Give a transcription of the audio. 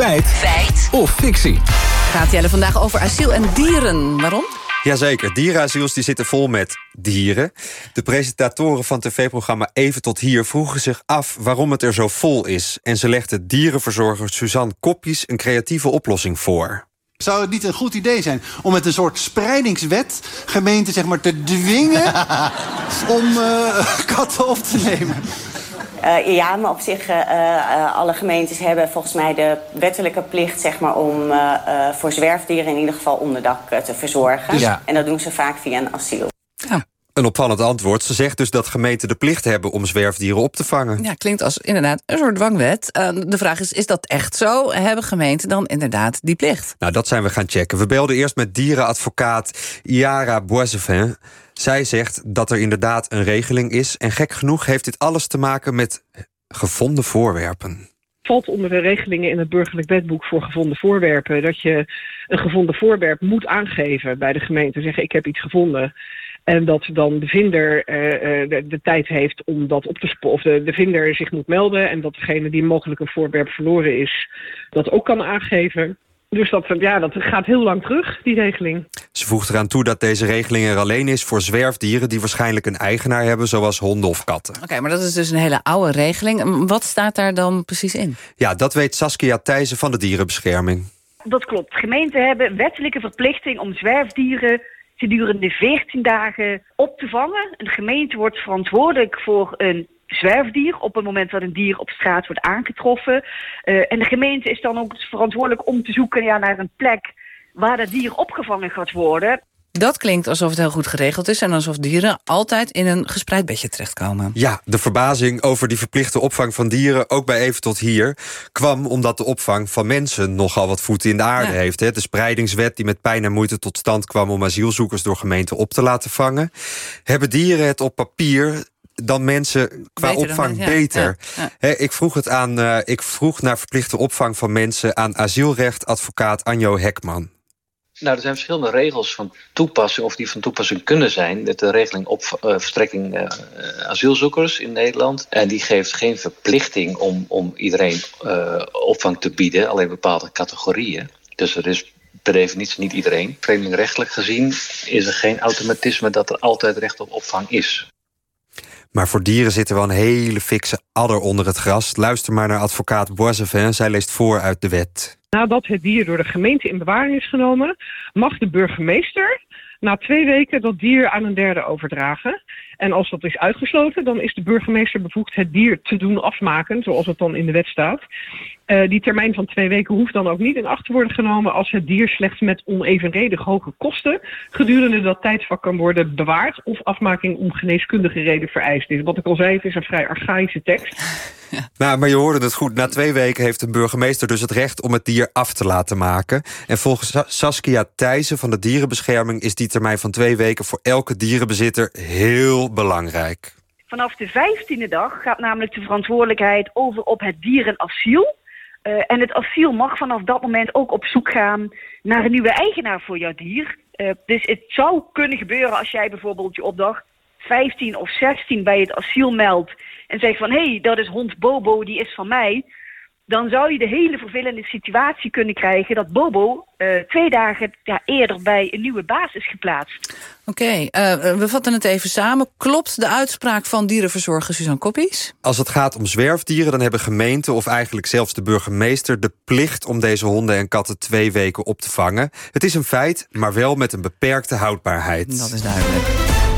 Feit. Feit. Of fictie. Gaat Jelle vandaag over asiel en dieren. Waarom? Jazeker, dierenasiels die zitten vol met dieren. De presentatoren van tv-programma Even tot hier vroegen zich af waarom het er zo vol is. En ze legde dierenverzorger Suzanne Kopjes een creatieve oplossing voor. Zou het niet een goed idee zijn om met een soort spreidingswet gemeenten zeg maar, te dwingen om uh, katten op te nemen? Uh, ja, maar op zich, uh, alle gemeentes hebben volgens mij de wettelijke plicht zeg maar, om voor zwerfdieren in ieder geval onderdak te verzorgen. Ja. En dat doen ze vaak via een asiel. Ja. Een opvallend antwoord. Ze zegt dus dat gemeenten de plicht hebben om zwerfdieren op te vangen. Ja, klinkt als inderdaad een soort dwangwet. de vraag is, is dat echt zo? Hebben gemeenten dan inderdaad die plicht? Nou, dat zijn we gaan checken. We belden eerst met dierenadvocaat Iara Boisevin. Zij zegt dat er inderdaad een regeling is. En gek genoeg heeft dit alles te maken met gevonden voorwerpen valt onder de regelingen in het burgerlijk wetboek voor gevonden voorwerpen. Dat je een gevonden voorwerp moet aangeven bij de gemeente. Zeggen ik heb iets gevonden. En dat dan de vinder uh, de, de, tijd heeft om dat op te sporen. Of de, de vinder zich moet melden. En dat degene die mogelijk een voorwerp verloren is, dat ook kan aangeven. Dus dat, ja, dat gaat heel lang terug, die regeling. Ze voegt eraan toe dat deze regeling er alleen is voor zwerfdieren... die waarschijnlijk een eigenaar hebben, zoals honden of katten. Oké, maar dat is dus een hele oude regeling. Wat staat daar dan precies in? Ja, dat weet Saskia Thijssen van de Dierenbescherming. Dat klopt. Gemeenten hebben wettelijke verplichting om zwerfdieren gedurende 14 dagen op te vangen. Een gemeente wordt verantwoordelijk voor een zwerfdier op het moment dat een dier op straat wordt aangetroffen. Uh, en de gemeente is dan ook verantwoordelijk om te zoeken ja, naar een plek waar dat dier opgevangen gaat worden. Dat klinkt alsof het heel goed geregeld is... en alsof dieren altijd in een gespreid bedje terechtkomen. Ja, de verbazing over die verplichte opvang van dieren... ook bij Even tot hier, kwam omdat de opvang van mensen... nogal wat voeten in de aarde heeft. De spreidingswet die met pijn en moeite tot stand kwam... om asielzoekers door gemeenten op te laten vangen. Hebben dieren het op papier dan mensen qua opvang beter. ik, vroeg het aan, uh, ik vroeg naar verplichte opvang van mensen... aan asielrechtadvocaat Anjo Hekman. Nou, er zijn verschillende regels van toepassing, of die van toepassing kunnen zijn. De regeling op uh, verstrekking uh, asielzoekers in Nederland. En die geeft geen verplichting om, om iedereen opvang te bieden, alleen bepaalde categorieën. Dus er is per definitie niet iedereen. Vreemdingrechtelijk gezien is er geen automatisme dat er altijd recht op opvang is. Maar voor dieren zit er wel een hele fikse adder onder het gras. Luister maar naar advocaat Boisevin. Zij leest voor uit de wet. Nadat het dier door de gemeente in bewaring is genomen... mag de burgemeester na twee weken dat dier aan een derde overdragen. En als dat is uitgesloten, dan is de burgemeester bevoegd het dier te doen afmaken, zoals het dan in de wet staat. Uh, die termijn van twee weken hoeft dan ook niet in acht te worden genomen als het dier slechts met onevenredig hoge kosten gedurende dat tijdsvak kan worden bewaard of afmaking om geneeskundige reden vereist is. Wat ik al zei, het is een vrij archaïsche tekst. Nou, maar je hoorde het goed. Na twee weken heeft een burgemeester dus het recht om het dier af te laten maken. En volgens Saskia Thijssen van de Dierenbescherming is die termijn van twee weken voor elke dierenbezitter heel belangrijk. Vanaf de vijftiende dag gaat namelijk de verantwoordelijkheid over op het dierenasiel. Uh, en het asiel mag vanaf dat moment ook op zoek gaan naar een nieuwe eigenaar voor jouw dier. Uh, dus het zou kunnen gebeuren als jij bijvoorbeeld je op dag 15 of 16 bij het asiel meldt en zegt van hé, hey, dat is hond Bobo, die is van mij dan zou je de hele vervelende situatie kunnen krijgen... dat Bobo uh, twee dagen ja, eerder bij een nieuwe baas is geplaatst. Oké, okay, uh, we vatten het even samen. Klopt de uitspraak van dierenverzorger Suzanne Koppies? Als het gaat om zwerfdieren, dan hebben gemeenten... of eigenlijk zelfs de burgemeester de plicht... om deze honden en katten twee weken op te vangen. Het is een feit, maar wel met een beperkte houdbaarheid. Dat is duidelijk.